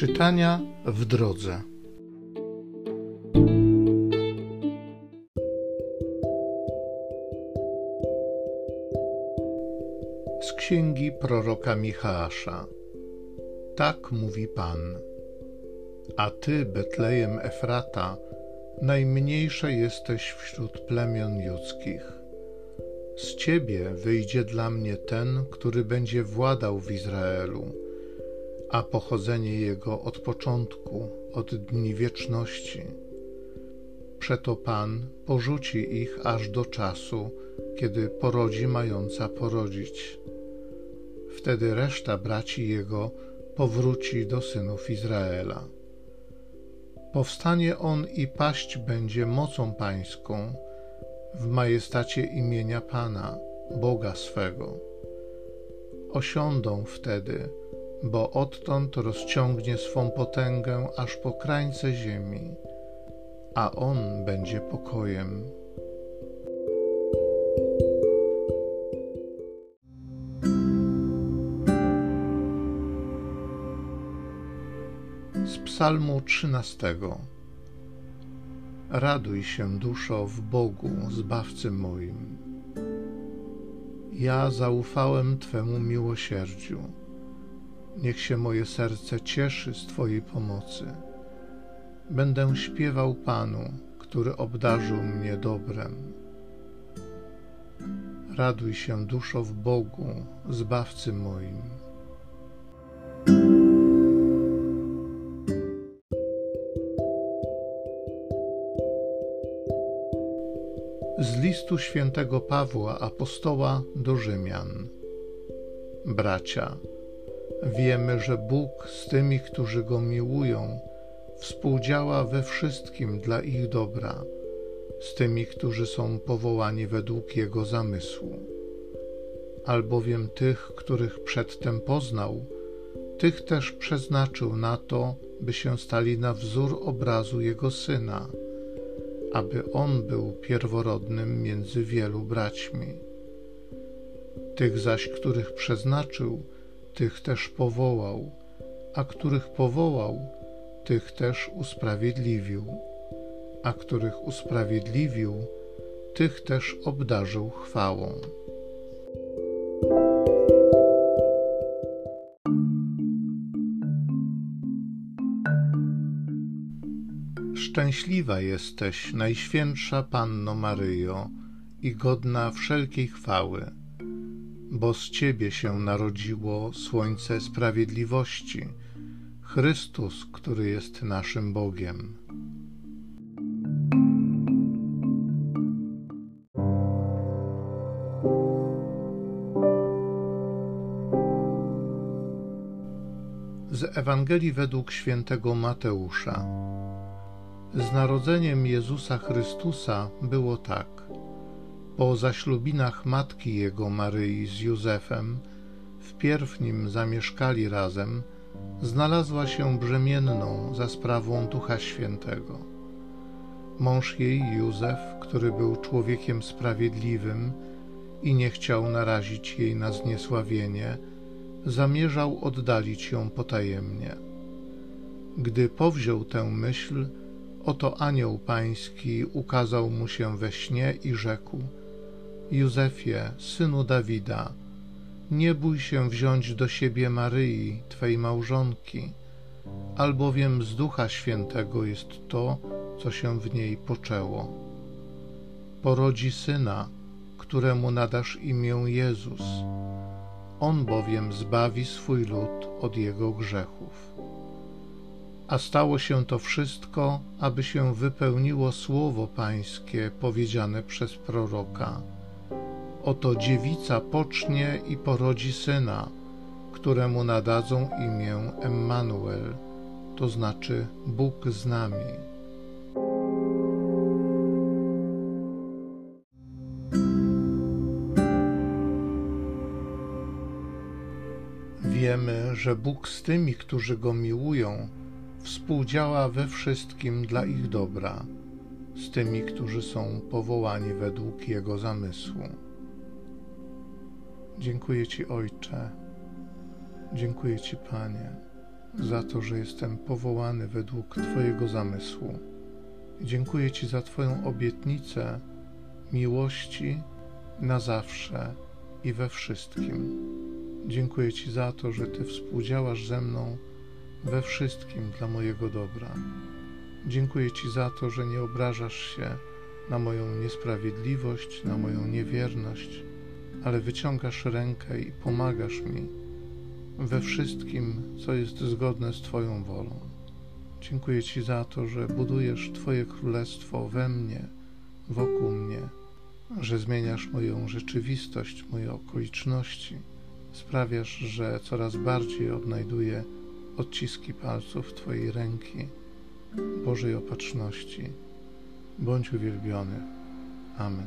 Czytania w drodze. Z księgi proroka Michała. Tak mówi Pan. A ty, Betlejem Efrata, najmniejsze jesteś wśród plemion ludzkich. Z ciebie wyjdzie dla mnie ten, który będzie władał w Izraelu a pochodzenie jego od początku, od dni wieczności. Przeto Pan porzuci ich aż do czasu, kiedy porodzi mająca porodzić. Wtedy reszta braci jego powróci do synów Izraela. Powstanie on i paść będzie mocą pańską w majestacie imienia Pana, Boga swego. Osiądą wtedy bo odtąd rozciągnie swą potęgę aż po krańce ziemi, a On będzie pokojem. Z Psalmu 13. Raduj się, duszo, w Bogu, Zbawcy moim. Ja zaufałem Twemu miłosierdziu Niech się moje serce cieszy z Twojej pomocy. Będę śpiewał Panu, który obdarzył mnie dobrem. Raduj się, duszo, w Bogu, Zbawcy moim. Z listu świętego Pawła apostoła do Rzymian. Bracia, Wiemy, że Bóg z tymi, którzy Go miłują, współdziała we wszystkim dla ich dobra, z tymi, którzy są powołani według Jego zamysłu. Albowiem tych, których przedtem poznał, tych też przeznaczył na to, by się stali na wzór obrazu Jego Syna, aby On był pierworodnym między wielu braćmi. Tych zaś, których przeznaczył, tych też powołał, a których powołał, tych też usprawiedliwił, a których usprawiedliwił, tych też obdarzył chwałą. Szczęśliwa jesteś, Najświętsza Panno Maryjo, i godna wszelkiej chwały bo z Ciebie się narodziło Słońce Sprawiedliwości, Chrystus, który jest naszym Bogiem. Z Ewangelii według świętego Mateusza. Z narodzeniem Jezusa Chrystusa było tak – po zaślubinach matki jego Maryi z Józefem, wpierw nim zamieszkali razem, znalazła się brzemienną za sprawą Ducha Świętego. Mąż jej, Józef, który był człowiekiem sprawiedliwym i nie chciał narazić jej na zniesławienie, zamierzał oddalić ją potajemnie. Gdy powziął tę myśl, oto anioł pański ukazał mu się we śnie i rzekł – Józefie, synu Dawida, nie bój się wziąć do siebie Maryi, Twej małżonki, albowiem z Ducha Świętego jest to, co się w niej poczęło. Porodzi syna, któremu nadasz imię Jezus. On bowiem zbawi swój lud od jego grzechów. A stało się to wszystko, aby się wypełniło słowo Pańskie powiedziane przez proroka Oto dziewica pocznie i porodzi syna, któremu nadadzą imię Emmanuel, to znaczy Bóg z nami. Wiemy, że Bóg z tymi, którzy Go miłują, współdziała we wszystkim dla ich dobra, z tymi, którzy są powołani według Jego zamysłu. Dziękuję Ci, Ojcze. Dziękuję Ci, Panie. za to, że jestem powołany według Twojego zamysłu. Dziękuję Ci za Twoją obietnicę miłości na zawsze i we wszystkim. Dziękuję Ci za to, że Ty współdziałasz ze mną we wszystkim dla mojego dobra. Dziękuję Ci za to, że nie obrażasz się na moją niesprawiedliwość, na moją niewierność, ale wyciągasz rękę i pomagasz mi we wszystkim, co jest zgodne z Twoją wolą. Dziękuję Ci za to, że budujesz Twoje królestwo we mnie, wokół mnie, że zmieniasz moją rzeczywistość, moje okoliczności, sprawiasz, że coraz bardziej odnajduję odciski palców Twojej ręki, Bożej opatrzności. Bądź uwielbiony. Amen.